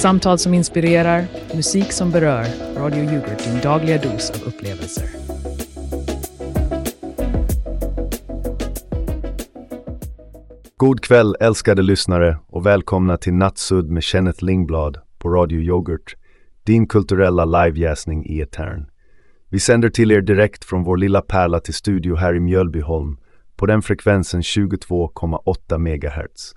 Samtal som inspirerar, musik som berör. Radio Yoghurt, din dagliga dos av upplevelser. God kväll älskade lyssnare och välkomna till Nattsudd med Kenneth Lingblad på Radio Yoghurt, din kulturella livejäsning i etern. Vi sänder till er direkt från vår lilla pärla till studio här i Mjölbyholm på den frekvensen 22,8 MHz.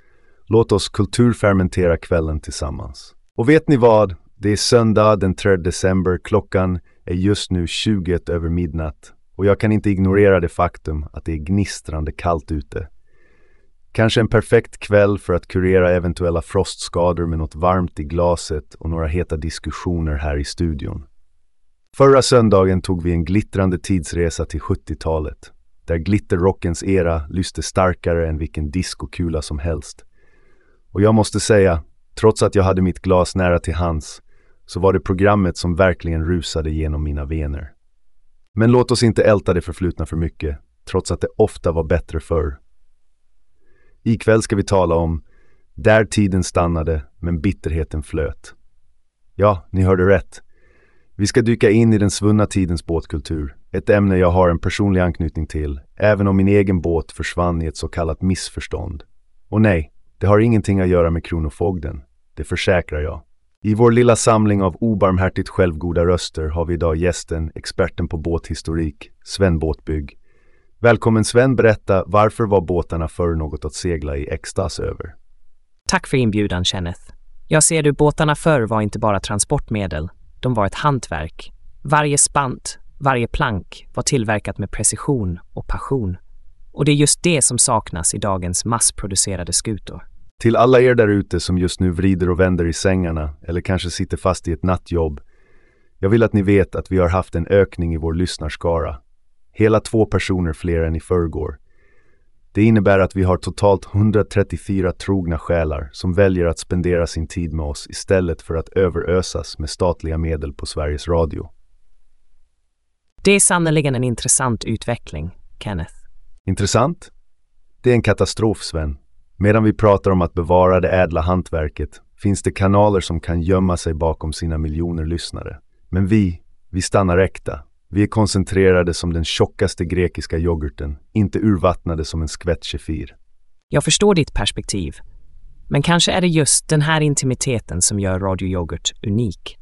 Låt oss kulturfermentera kvällen tillsammans. Och vet ni vad? Det är söndag den 3 december, klockan är just nu 20 över midnatt och jag kan inte ignorera det faktum att det är gnistrande kallt ute. Kanske en perfekt kväll för att kurera eventuella frostskador med något varmt i glaset och några heta diskussioner här i studion. Förra söndagen tog vi en glittrande tidsresa till 70-talet, där glitterrockens era lyste starkare än vilken diskokula som helst. Och jag måste säga, trots att jag hade mitt glas nära till hands, så var det programmet som verkligen rusade genom mina vener. Men låt oss inte älta det förflutna för mycket, trots att det ofta var bättre förr. Ikväll ska vi tala om Där tiden stannade, men bitterheten flöt. Ja, ni hörde rätt. Vi ska dyka in i den svunna tidens båtkultur, ett ämne jag har en personlig anknytning till, även om min egen båt försvann i ett så kallat missförstånd. Och nej, det har ingenting att göra med Kronofogden, det försäkrar jag. I vår lilla samling av obarmhärtigt självgoda röster har vi idag gästen, experten på båthistorik, Sven Båtbygg. Välkommen Sven, berätta varför var båtarna förr något att segla i extas över? Tack för inbjudan, Kenneth. Jag ser du, båtarna förr var inte bara transportmedel, de var ett hantverk. Varje spant, varje plank var tillverkat med precision och passion. Och det är just det som saknas i dagens massproducerade skutor. Till alla er där ute som just nu vrider och vänder i sängarna eller kanske sitter fast i ett nattjobb. Jag vill att ni vet att vi har haft en ökning i vår lyssnarskara. Hela två personer fler än i förrgår. Det innebär att vi har totalt 134 trogna själar som väljer att spendera sin tid med oss istället för att överösas med statliga medel på Sveriges Radio. Det är sannerligen en intressant utveckling, Kenneth. Intressant? Det är en katastrof, Sven. Medan vi pratar om att bevara det ädla hantverket finns det kanaler som kan gömma sig bakom sina miljoner lyssnare. Men vi, vi stannar äkta. Vi är koncentrerade som den tjockaste grekiska yoghurten, inte urvattnade som en skvätt kefir. Jag förstår ditt perspektiv. Men kanske är det just den här intimiteten som gör Radio Yoghurt unik.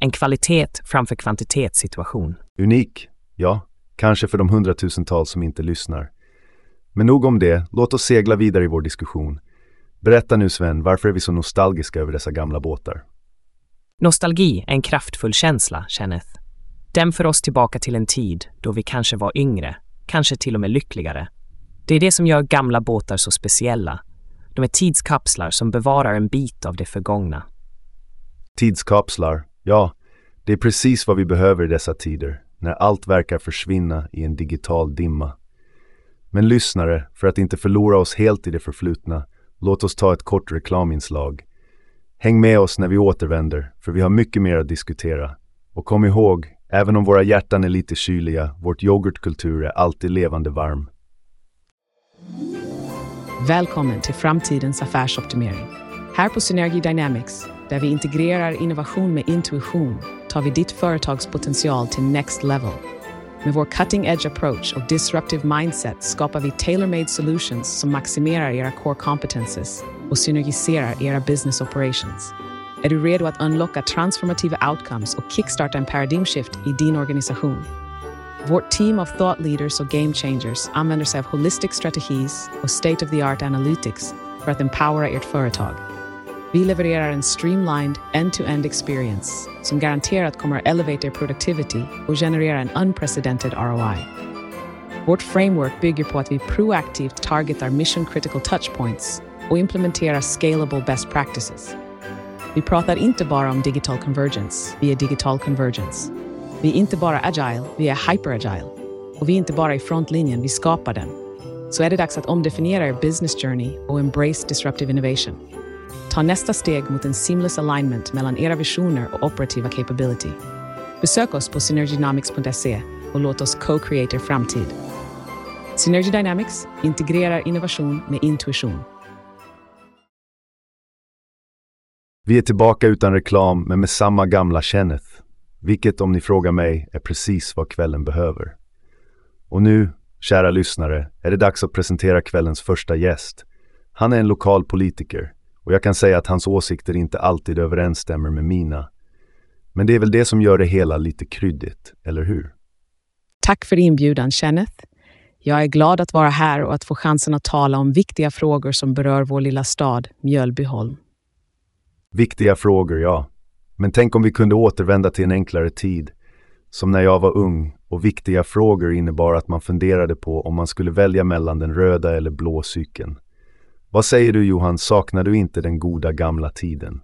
En kvalitet framför kvantitetssituation. Unik? Ja, kanske för de hundratusentals som inte lyssnar. Men nog om det, låt oss segla vidare i vår diskussion. Berätta nu Sven, varför är vi så nostalgiska över dessa gamla båtar? Nostalgi är en kraftfull känsla, Kenneth. Den för oss tillbaka till en tid då vi kanske var yngre, kanske till och med lyckligare. Det är det som gör gamla båtar så speciella. De är tidskapslar som bevarar en bit av det förgångna. Tidskapslar, ja, det är precis vad vi behöver i dessa tider, när allt verkar försvinna i en digital dimma. Men lyssnare, för att inte förlora oss helt i det förflutna, låt oss ta ett kort reklaminslag. Häng med oss när vi återvänder, för vi har mycket mer att diskutera. Och kom ihåg, även om våra hjärtan är lite kyliga, vårt yoghurtkultur är alltid levande varm. Välkommen till framtidens affärsoptimering. Här på Synergy Dynamics, där vi integrerar innovation med intuition, tar vi ditt företags potential till next level. Med vår cutting edge approach och disruptive mindset skapar vi tailor-made solutions som maximerar era core competences och synergiserar era business operations. Är du redo att unlocka transformativa outcomes och kickstarta en paradigmskift i din organisation? Vårt team av thought leaders och game changers använder sig av holistic strategies och state-of-the-art analytics för att empowera ert företag. Vi levererar en streamlined end-to-end experience som garanterat kommer att elevate er productivity och generera en unprecedented ROI. Vårt framework bygger på att vi proaktivt targetar mission critical touchpoints och implementerar scalable best practices. Vi pratar inte bara om digital convergence, vi är digital convergence. Vi är inte bara agile, vi är hyperagile. Och vi är inte bara i frontlinjen, vi skapar den. Så är det dags att omdefiniera er business journey och embrace disruptive innovation. Ta nästa steg mot en seamless alignment mellan era visioner och operativa capability. Besök oss på synergydynamics.se och låt oss co-create er framtid. Synergy Dynamics integrerar innovation med intuition. Vi är tillbaka utan reklam, men med samma gamla Kenneth. Vilket, om ni frågar mig, är precis vad kvällen behöver. Och nu, kära lyssnare, är det dags att presentera kvällens första gäst. Han är en lokal politiker och jag kan säga att hans åsikter inte alltid överensstämmer med mina. Men det är väl det som gör det hela lite kryddigt, eller hur? Tack för inbjudan, Kenneth. Jag är glad att vara här och att få chansen att tala om viktiga frågor som berör vår lilla stad, Mjölbyholm. Viktiga frågor, ja. Men tänk om vi kunde återvända till en enklare tid, som när jag var ung och viktiga frågor innebar att man funderade på om man skulle välja mellan den röda eller blå cykeln. Vad säger du Johan, saknar du inte den goda gamla tiden?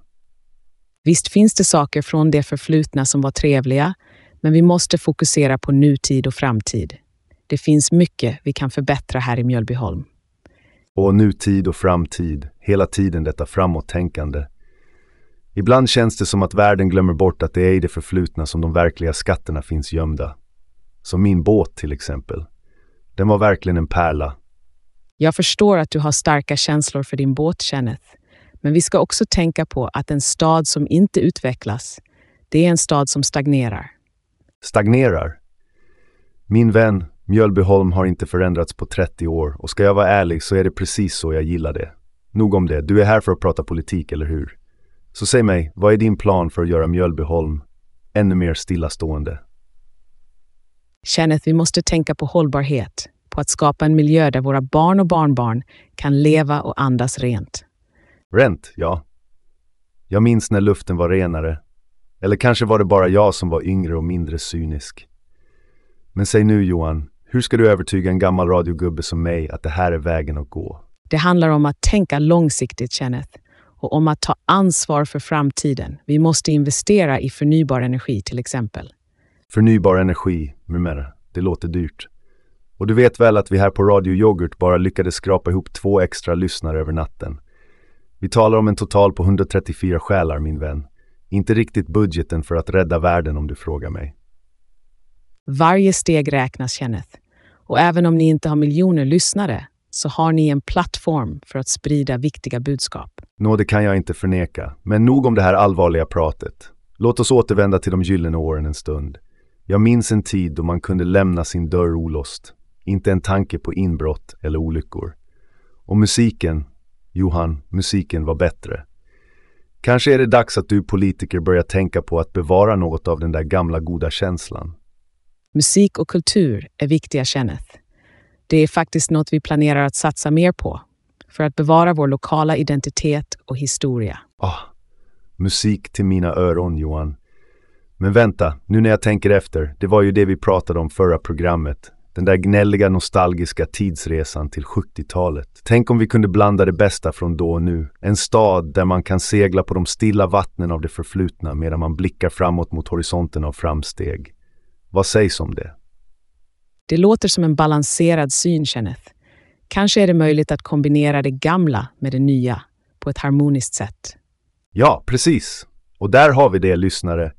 Visst finns det saker från det förflutna som var trevliga, men vi måste fokusera på nutid och framtid. Det finns mycket vi kan förbättra här i Mjölbyholm. Och nutid och framtid, hela tiden detta framåt-tänkande. Ibland känns det som att världen glömmer bort att det är i det förflutna som de verkliga skatterna finns gömda. Som min båt till exempel. Den var verkligen en pärla. Jag förstår att du har starka känslor för din båt, Kenneth. Men vi ska också tänka på att en stad som inte utvecklas, det är en stad som stagnerar. Stagnerar? Min vän, Mjölbyholm har inte förändrats på 30 år och ska jag vara ärlig så är det precis så jag gillar det. Nog om det, du är här för att prata politik, eller hur? Så säg mig, vad är din plan för att göra Mjölbyholm ännu mer stillastående? Kenneth, vi måste tänka på hållbarhet, på att skapa en miljö där våra barn och barnbarn kan leva och andas rent. Rent, ja. Jag minns när luften var renare. Eller kanske var det bara jag som var yngre och mindre cynisk. Men säg nu Johan, hur ska du övertyga en gammal radiogubbe som mig att det här är vägen att gå? Det handlar om att tänka långsiktigt, Kenneth, och om att ta ansvar för framtiden. Vi måste investera i förnybar energi till exempel. Förnybar energi, numera. Det låter dyrt. Och du vet väl att vi här på Radio Yoghurt bara lyckades skrapa ihop två extra lyssnare över natten. Vi talar om en total på 134 själar, min vän. Inte riktigt budgeten för att rädda världen om du frågar mig. Varje steg räknas, Kenneth. Och även om ni inte har miljoner lyssnare så har ni en plattform för att sprida viktiga budskap. Nå, det kan jag inte förneka. Men nog om det här allvarliga pratet. Låt oss återvända till de gyllene åren en stund. Jag minns en tid då man kunde lämna sin dörr olåst. Inte en tanke på inbrott eller olyckor. Och musiken, Johan, musiken var bättre. Kanske är det dags att du politiker börjar tänka på att bevara något av den där gamla goda känslan. Musik och kultur är viktiga, Kenneth. Det är faktiskt något vi planerar att satsa mer på för att bevara vår lokala identitet och historia. Ah, musik till mina öron, Johan. Men vänta, nu när jag tänker efter, det var ju det vi pratade om förra programmet. Den där gnälliga nostalgiska tidsresan till 70-talet. Tänk om vi kunde blanda det bästa från då och nu. En stad där man kan segla på de stilla vattnen av det förflutna medan man blickar framåt mot horisonten av framsteg. Vad sägs om det? Det låter som en balanserad syn, Kenneth. Kanske är det möjligt att kombinera det gamla med det nya på ett harmoniskt sätt. Ja, precis. Och där har vi det, lyssnare.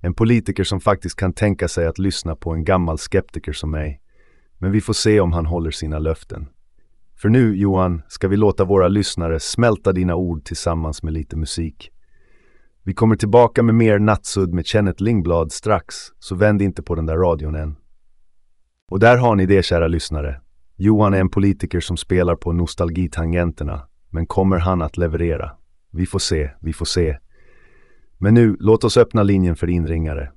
En politiker som faktiskt kan tänka sig att lyssna på en gammal skeptiker som mig. Men vi får se om han håller sina löften. För nu, Johan, ska vi låta våra lyssnare smälta dina ord tillsammans med lite musik. Vi kommer tillbaka med mer Nattsudd med Kenneth Lingblad strax, så vänd inte på den där radion än. Och där har ni det, kära lyssnare. Johan är en politiker som spelar på nostalgitangenterna, men kommer han att leverera? Vi får se, vi får se. Men nu, låt oss öppna linjen för inringare.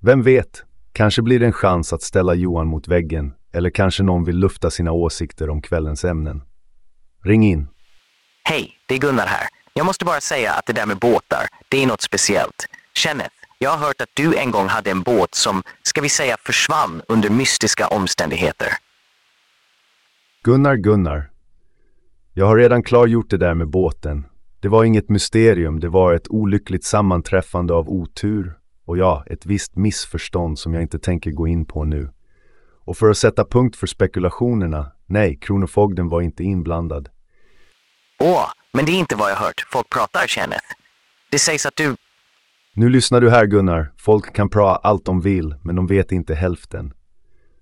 Vem vet, kanske blir det en chans att ställa Johan mot väggen, eller kanske någon vill lufta sina åsikter om kvällens ämnen. Ring in. Hej, det är Gunnar här. Jag måste bara säga att det där med båtar, det är något speciellt. Kenneth, jag har hört att du en gång hade en båt som, ska vi säga, försvann under mystiska omständigheter. Gunnar, Gunnar. Jag har redan klargjort det där med båten. Det var inget mysterium, det var ett olyckligt sammanträffande av otur och ja, ett visst missförstånd som jag inte tänker gå in på nu. Och för att sätta punkt för spekulationerna, nej, Kronofogden var inte inblandad. Åh, men det är inte vad jag hört. Folk pratar, Kenneth. Det sägs att du... Nu lyssnar du här Gunnar, folk kan prata allt de vill, men de vet inte hälften.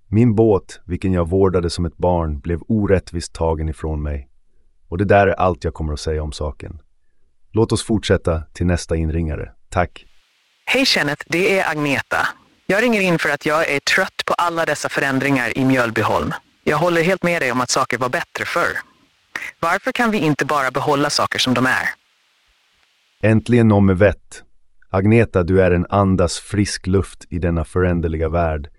Min båt, vilken jag vårdade som ett barn, blev orättvist tagen ifrån mig. Och det där är allt jag kommer att säga om saken. Låt oss fortsätta till nästa inringare. Tack. Hej Kenneth, det är Agneta. Jag ringer in för att jag är trött på alla dessa förändringar i Mjölbyholm. Jag håller helt med dig om att saker var bättre förr. Varför kan vi inte bara behålla saker som de är? Äntligen någon med vett. Agneta, du är en andas frisk luft i denna föränderliga värld.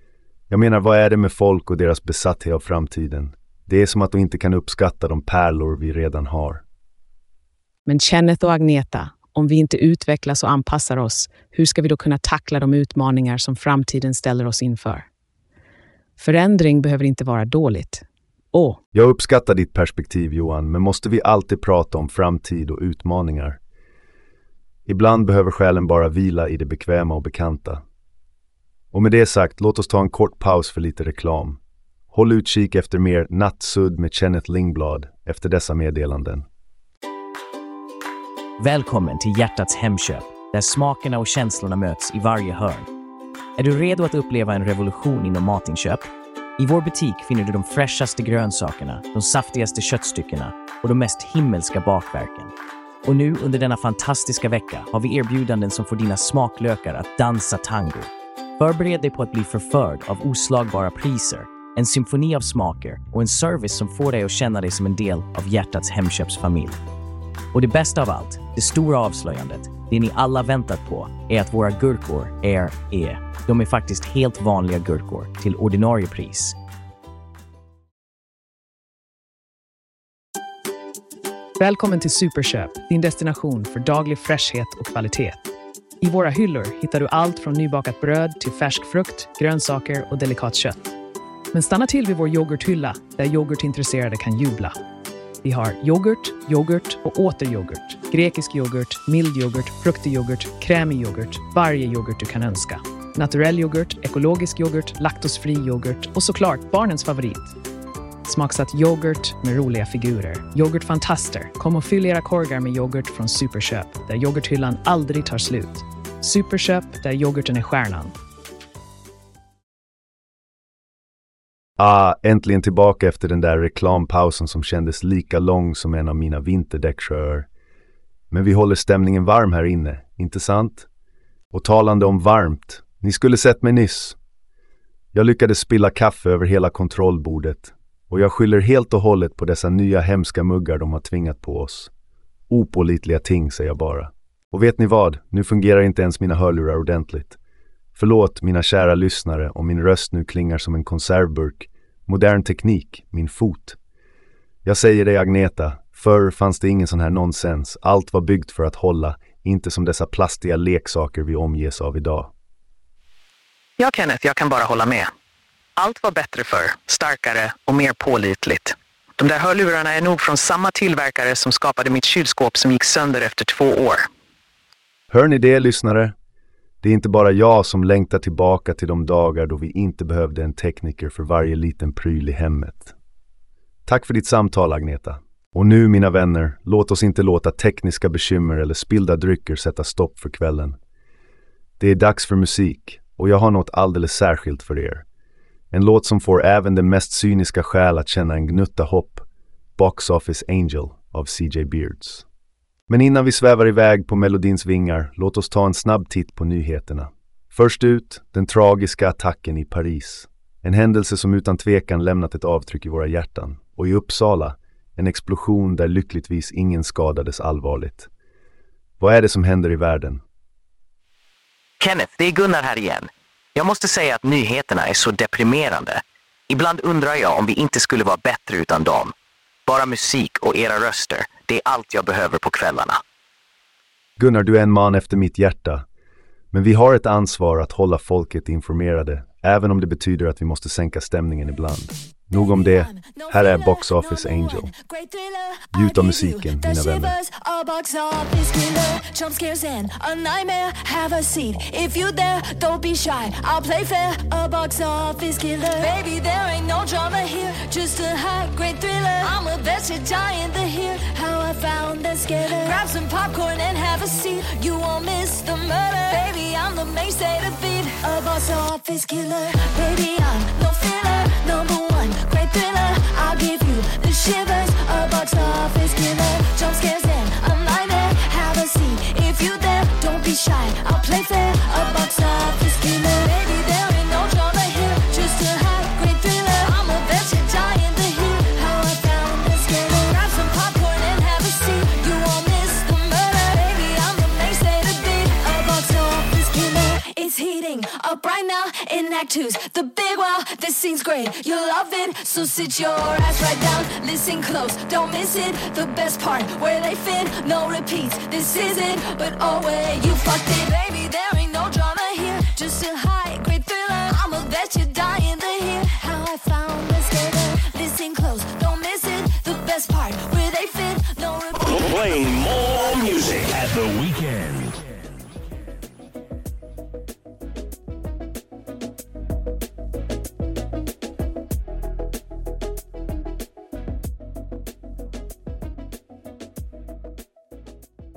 Jag menar, vad är det med folk och deras besatthet av framtiden? Det är som att de inte kan uppskatta de pärlor vi redan har. Men Kenneth och Agneta, om vi inte utvecklas och anpassar oss, hur ska vi då kunna tackla de utmaningar som framtiden ställer oss inför? Förändring behöver inte vara dåligt. Och... Jag uppskattar ditt perspektiv Johan, men måste vi alltid prata om framtid och utmaningar? Ibland behöver själen bara vila i det bekväma och bekanta. Och med det sagt, låt oss ta en kort paus för lite reklam. Håll utkik efter mer Nattsudd med Kenneth Lingblad efter dessa meddelanden. Välkommen till Hjärtats Hemköp, där smakerna och känslorna möts i varje hörn. Är du redo att uppleva en revolution inom matinköp? I vår butik finner du de fräschaste grönsakerna, de saftigaste köttstyckena och de mest himmelska bakverken. Och nu under denna fantastiska vecka har vi erbjudanden som får dina smaklökar att dansa tango. Förbered dig på att bli förförd av oslagbara priser, en symfoni av smaker och en service som får dig att känna dig som en del av Hjärtats Hemköpsfamilj. Och det bästa av allt, det stora avslöjandet, det ni alla väntat på, är att våra gurkor är är. De är faktiskt helt vanliga gurkor till ordinarie pris. Välkommen till Superköp, din destination för daglig fräschhet och kvalitet. I våra hyllor hittar du allt från nybakat bröd till färsk frukt, grönsaker och delikat kött. Men stanna till vid vår yoghurthylla där yoghurtintresserade kan jubla. Vi har yoghurt, yoghurt och åter yoghurt, grekisk yoghurt, mild yoghurt, fruktig yoghurt, krämig yoghurt, varje yoghurt du kan önska. Naturell yoghurt, ekologisk yoghurt, laktosfri yoghurt och såklart barnens favorit, Smaksatt yoghurt med roliga figurer. Yoghurtfantaster. Kom och fyll era korgar med yoghurt från Superköp, där yoghurthyllan aldrig tar slut. Superköp, där yoghurten är stjärnan. Ah, äntligen tillbaka efter den där reklampausen som kändes lika lång som en av mina vinterdäcksjöar. Men vi håller stämningen varm här inne, inte sant? Och talande om varmt, ni skulle sett mig nyss. Jag lyckades spilla kaffe över hela kontrollbordet och jag skyller helt och hållet på dessa nya hemska muggar de har tvingat på oss. Opålitliga ting, säger jag bara. Och vet ni vad? Nu fungerar inte ens mina hörlurar ordentligt. Förlåt mina kära lyssnare om min röst nu klingar som en konservburk. Modern teknik, min fot. Jag säger dig Agneta, förr fanns det ingen sån här nonsens. Allt var byggt för att hålla, inte som dessa plastiga leksaker vi omges av idag. Ja, Kenneth, jag kan bara hålla med. Allt var bättre förr, starkare och mer pålitligt. De där hörlurarna är nog från samma tillverkare som skapade mitt kylskåp som gick sönder efter två år. Hör ni det, lyssnare? Det är inte bara jag som längtar tillbaka till de dagar då vi inte behövde en tekniker för varje liten pryl i hemmet. Tack för ditt samtal, Agneta. Och nu, mina vänner, låt oss inte låta tekniska bekymmer eller spillda drycker sätta stopp för kvällen. Det är dags för musik och jag har något alldeles särskilt för er. En låt som får även den mest cyniska själ att känna en gnutta hopp. Box Office Angel av CJ Beards. Men innan vi svävar iväg på melodins vingar, låt oss ta en snabb titt på nyheterna. Först ut, den tragiska attacken i Paris. En händelse som utan tvekan lämnat ett avtryck i våra hjärtan. Och i Uppsala, en explosion där lyckligtvis ingen skadades allvarligt. Vad är det som händer i världen? Kenneth, det är Gunnar här igen. Jag måste säga att nyheterna är så deprimerande. Ibland undrar jag om vi inte skulle vara bättre utan dem. Bara musik och era röster, det är allt jag behöver på kvällarna. Gunnar, du är en man efter mitt hjärta. Men vi har ett ansvar att hålla folket informerade, även om det betyder att vi måste sänka stämningen ibland. Nog om det. Här är Box off his killer. Jump scares in a nightmare, have a seat. If you there, don't be shy. I'll play fair, a box Office Angel. Njut av musiken, mina vänner. A high great thriller. I'm a vegetable giant to hear how I found the scale. Grab some popcorn and have a seat. You won't miss the murder. Baby, I'm the main state of feed. A box office killer, jump scares act twos, the big wow, this scene's great. You'll love it, so sit your ass right down. Listen close, don't miss it. The best part, where they fit, no repeats. This is it, but oh wait, you fucked it. Baby, there ain't no drama here, just a high, great thriller. I'ma bet you're dying to hear how I found this killer. Listen close, don't miss it. The best part, where they fit, no repeats. Playing more music at the weekend.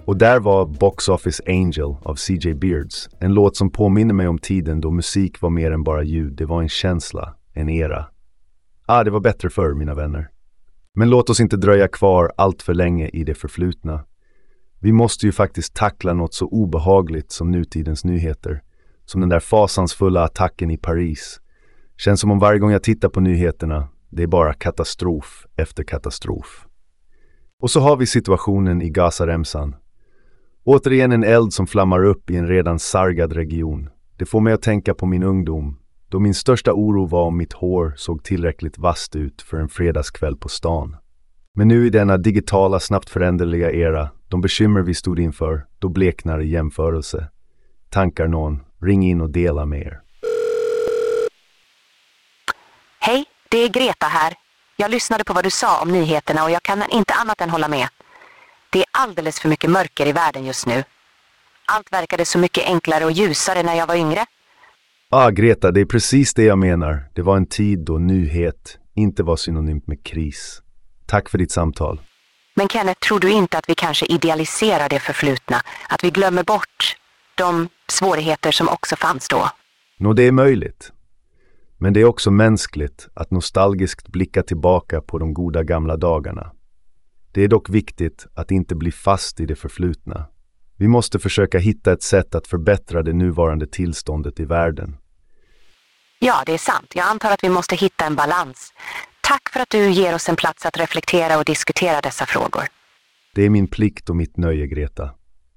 Och där var Box Office Angel av CJ Beards. En låt som påminner mig om tiden då musik var mer än bara ljud. Det var en känsla, en era. Ah, det var bättre förr, mina vänner. Men låt oss inte dröja kvar allt för länge i det förflutna. Vi måste ju faktiskt tackla något så obehagligt som nutidens nyheter. Som den där fasansfulla attacken i Paris. Känns som om varje gång jag tittar på nyheterna, det är bara katastrof efter katastrof. Och så har vi situationen i Gazaremsan. Återigen en eld som flammar upp i en redan sargad region. Det får mig att tänka på min ungdom, då min största oro var om mitt hår såg tillräckligt vasst ut för en fredagskväll på stan. Men nu i denna digitala, snabbt föränderliga era, de bekymmer vi stod inför, då bleknar i jämförelse. Tankar någon, ring in och dela med er. Hej, det är Greta här. Jag lyssnade på vad du sa om nyheterna och jag kan inte annat än hålla med. Det är alldeles för mycket mörker i världen just nu. Allt verkade så mycket enklare och ljusare när jag var yngre. Ah, Greta, det är precis det jag menar. Det var en tid då nyhet inte var synonymt med kris. Tack för ditt samtal. Men Kenneth, tror du inte att vi kanske idealiserar det förflutna? Att vi glömmer bort de svårigheter som också fanns då? Nå, det är möjligt. Men det är också mänskligt att nostalgiskt blicka tillbaka på de goda gamla dagarna. Det är dock viktigt att inte bli fast i det förflutna. Vi måste försöka hitta ett sätt att förbättra det nuvarande tillståndet i världen. Ja, det är sant. Jag antar att vi måste hitta en balans. Tack för att du ger oss en plats att reflektera och diskutera dessa frågor. Det är min plikt och mitt nöje, Greta.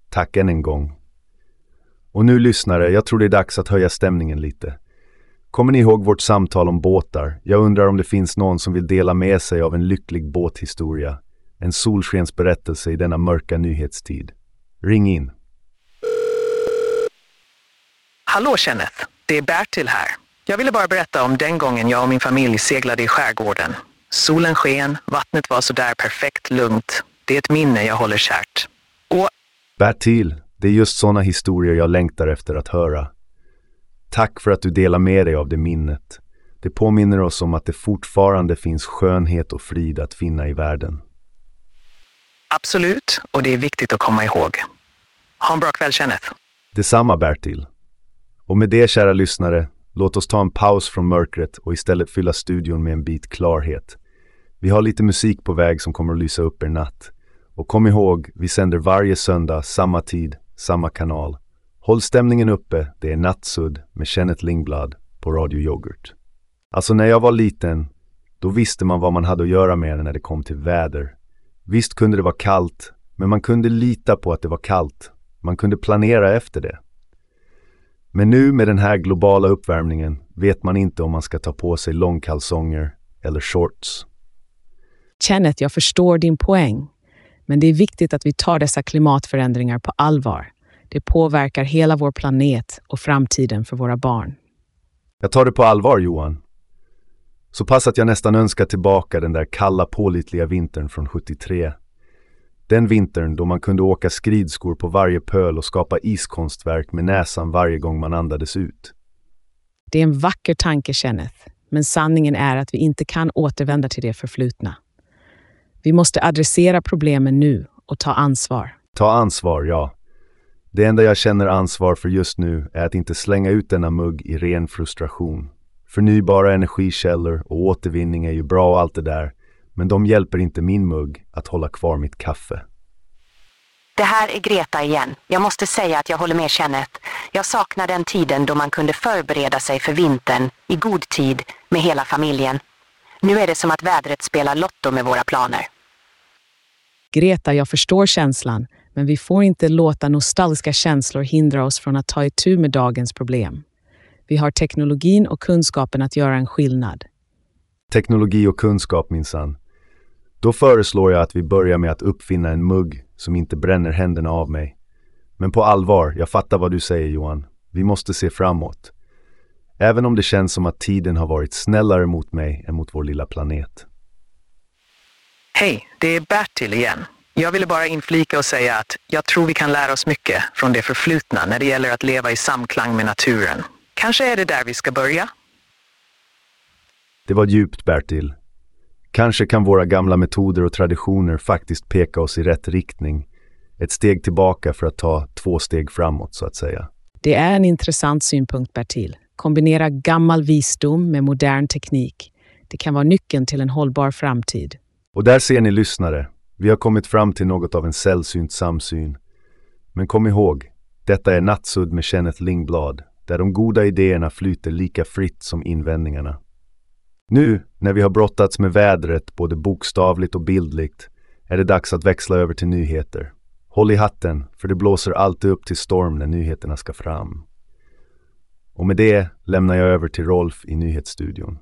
Tack än en gång. Och nu lyssnare, jag tror det är dags att höja stämningen lite. Kommer ni ihåg vårt samtal om båtar? Jag undrar om det finns någon som vill dela med sig av en lycklig båthistoria. En solskensberättelse i denna mörka nyhetstid. Ring in. Hallå Kenneth, det är Bertil här. Jag ville bara berätta om den gången jag och min familj seglade i skärgården. Solen sken, vattnet var sådär perfekt lugnt. Det är ett minne jag håller kärt. Och Bertil, det är just sådana historier jag längtar efter att höra. Tack för att du delar med dig av det minnet. Det påminner oss om att det fortfarande finns skönhet och frid att finna i världen absolut, och det är viktigt att komma ihåg. Ha en bra kväll Kenneth. Detsamma Bertil. Och med det kära lyssnare, låt oss ta en paus från mörkret och istället fylla studion med en bit klarhet. Vi har lite musik på väg som kommer att lysa upp er natt. Och kom ihåg, vi sänder varje söndag, samma tid, samma kanal. Håll stämningen uppe, det är Nattsudd med Kenneth Lingblad på Radio Yoghurt. Alltså när jag var liten, då visste man vad man hade att göra med när det kom till väder. Visst kunde det vara kallt, men man kunde lita på att det var kallt. Man kunde planera efter det. Men nu med den här globala uppvärmningen vet man inte om man ska ta på sig långkalsonger eller shorts. Kenneth, jag förstår din poäng. Men det är viktigt att vi tar dessa klimatförändringar på allvar. Det påverkar hela vår planet och framtiden för våra barn. Jag tar det på allvar Johan. Så pass att jag nästan önskar tillbaka den där kalla pålitliga vintern från 73. Den vintern då man kunde åka skridskor på varje pöl och skapa iskonstverk med näsan varje gång man andades ut. Det är en vacker tanke, Kenneth, men sanningen är att vi inte kan återvända till det förflutna. Vi måste adressera problemen nu och ta ansvar. Ta ansvar, ja. Det enda jag känner ansvar för just nu är att inte slänga ut denna mugg i ren frustration. Förnybara energikällor och återvinning är ju bra och allt det där, men de hjälper inte min mugg att hålla kvar mitt kaffe. Det här är Greta igen. Jag måste säga att jag håller med Kenneth. Jag saknar den tiden då man kunde förbereda sig för vintern i god tid med hela familjen. Nu är det som att vädret spelar lotto med våra planer. Greta, jag förstår känslan, men vi får inte låta nostalgiska känslor hindra oss från att ta itu med dagens problem. Vi har teknologin och kunskapen att göra en skillnad. Teknologi och kunskap minsann. Då föreslår jag att vi börjar med att uppfinna en mugg som inte bränner händerna av mig. Men på allvar, jag fattar vad du säger Johan. Vi måste se framåt. Även om det känns som att tiden har varit snällare mot mig än mot vår lilla planet. Hej, det är Bertil igen. Jag ville bara inflika och säga att jag tror vi kan lära oss mycket från det förflutna när det gäller att leva i samklang med naturen. Kanske är det där vi ska börja? Det var djupt, Bertil. Kanske kan våra gamla metoder och traditioner faktiskt peka oss i rätt riktning. Ett steg tillbaka för att ta två steg framåt, så att säga. Det är en intressant synpunkt, Bertil. Kombinera gammal visdom med modern teknik. Det kan vara nyckeln till en hållbar framtid. Och där ser ni lyssnare. Vi har kommit fram till något av en sällsynt samsyn. Men kom ihåg, detta är Nattsudd med Kenneth Lingblad, där de goda idéerna flyter lika fritt som invändningarna. Nu, när vi har brottats med vädret både bokstavligt och bildligt, är det dags att växla över till nyheter. Håll i hatten, för det blåser alltid upp till storm när nyheterna ska fram. Och med det lämnar jag över till Rolf i nyhetsstudion.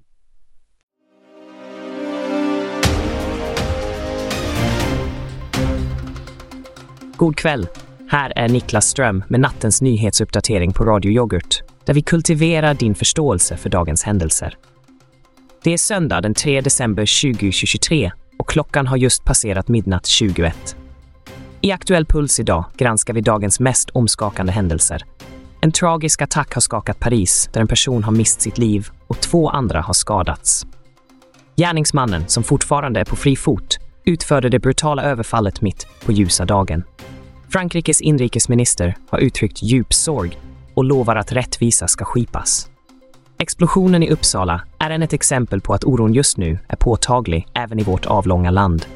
God kväll! Här är Niklas Ström med nattens nyhetsuppdatering på Radio Yoghurt, där vi kultiverar din förståelse för dagens händelser. Det är söndag den 3 december 2023 och klockan har just passerat midnatt 21. I Aktuell Puls idag granskar vi dagens mest omskakande händelser. En tragisk attack har skakat Paris där en person har mist sitt liv och två andra har skadats. Gärningsmannen, som fortfarande är på fri fot, utförde det brutala överfallet mitt på ljusa dagen. Frankrikes inrikesminister har uttryckt djup sorg och lovar att rättvisa ska skipas. Explosionen i Uppsala är än ett exempel på att oron just nu är påtaglig även i vårt avlånga land.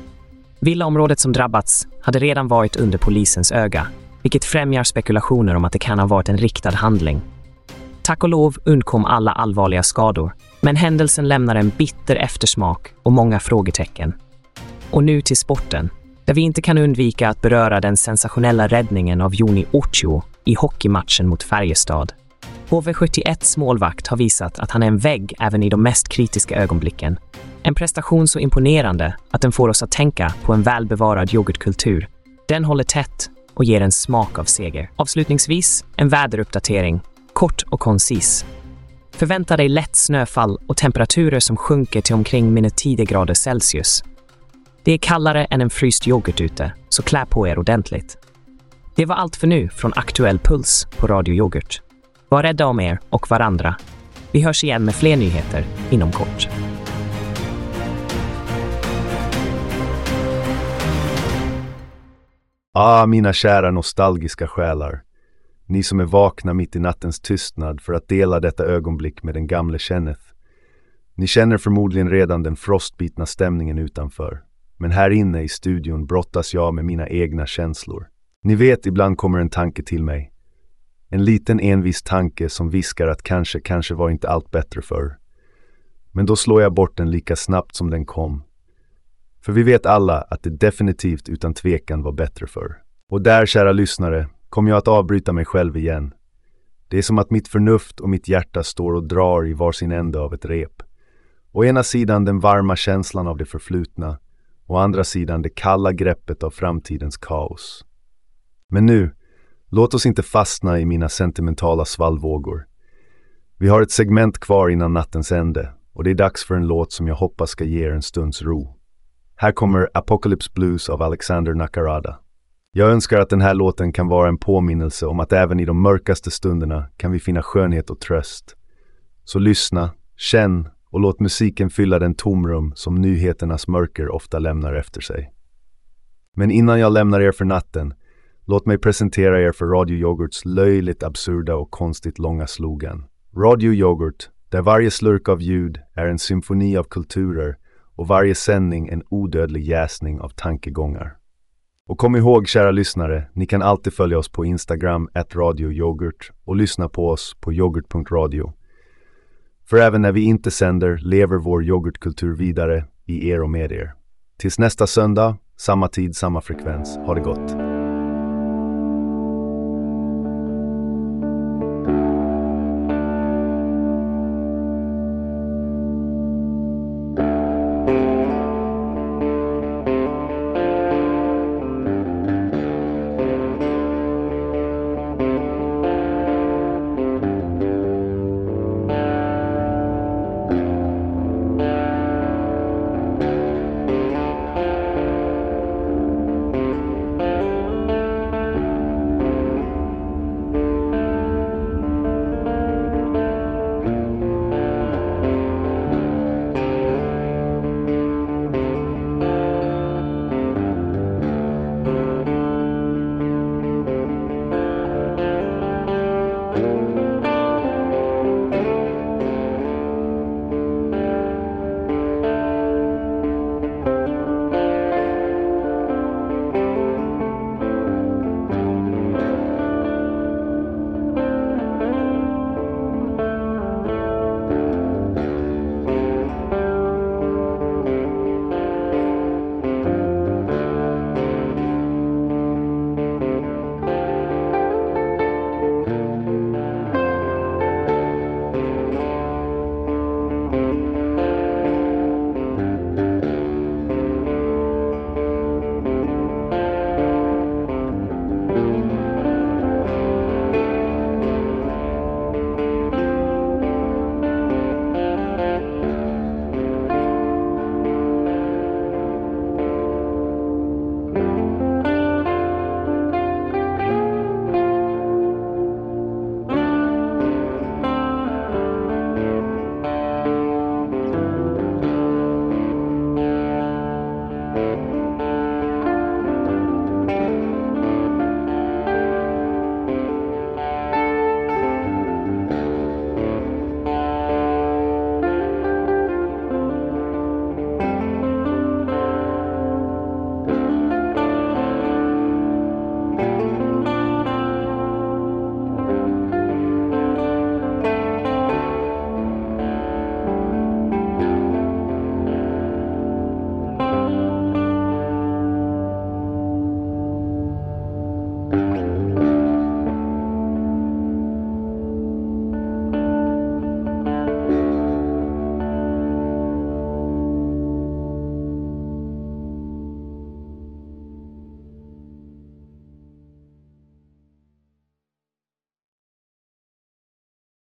Villaområdet som drabbats hade redan varit under polisens öga, vilket främjar spekulationer om att det kan ha varit en riktad handling. Tack och lov undkom alla allvarliga skador, men händelsen lämnar en bitter eftersmak och många frågetecken. Och nu till sporten, där vi inte kan undvika att beröra den sensationella räddningen av Joni Ocho i hockeymatchen mot Färjestad. HV71s målvakt har visat att han är en vägg även i de mest kritiska ögonblicken. En prestation så imponerande att den får oss att tänka på en välbevarad yoghurtkultur. Den håller tätt och ger en smak av seger. Avslutningsvis, en väderuppdatering. Kort och koncis. Förvänta dig lätt snöfall och temperaturer som sjunker till omkring minus 10 grader Celsius. Det är kallare än en fryst yoghurt ute, så klä på er ordentligt. Det var allt för nu från Aktuell Puls på Radio Yoghurt. Var rädda om er och varandra. Vi hörs igen med fler nyheter inom kort. Ah, mina kära nostalgiska själar. Ni som är vakna mitt i nattens tystnad för att dela detta ögonblick med den gamle Kenneth. Ni känner förmodligen redan den frostbitna stämningen utanför. Men här inne i studion brottas jag med mina egna känslor. Ni vet, ibland kommer en tanke till mig. En liten envis tanke som viskar att kanske, kanske var inte allt bättre förr. Men då slår jag bort den lika snabbt som den kom. För vi vet alla att det definitivt utan tvekan var bättre förr. Och där, kära lyssnare, kommer jag att avbryta mig själv igen. Det är som att mitt förnuft och mitt hjärta står och drar i varsin ände av ett rep. Å ena sidan den varma känslan av det förflutna, å andra sidan det kalla greppet av framtidens kaos. Men nu, låt oss inte fastna i mina sentimentala svallvågor. Vi har ett segment kvar innan nattens ände och det är dags för en låt som jag hoppas ska ge er en stunds ro. Här kommer Apocalypse Blues av Alexander Nakarada. Jag önskar att den här låten kan vara en påminnelse om att även i de mörkaste stunderna kan vi finna skönhet och tröst. Så lyssna, känn och låt musiken fylla den tomrum som nyheternas mörker ofta lämnar efter sig. Men innan jag lämnar er för natten, låt mig presentera er för Radio Yoghurts löjligt absurda och konstigt långa slogan. Radio Yoghurt, där varje slurk av ljud är en symfoni av kulturer och varje sändning en odödlig jäsning av tankegångar. Och kom ihåg, kära lyssnare, ni kan alltid följa oss på Instagram, radioyoghurt och lyssna på oss på yoghurt.radio. För även när vi inte sänder lever vår yoghurtkultur vidare i er och med er. Tills nästa söndag, samma tid, samma frekvens. Ha det gott!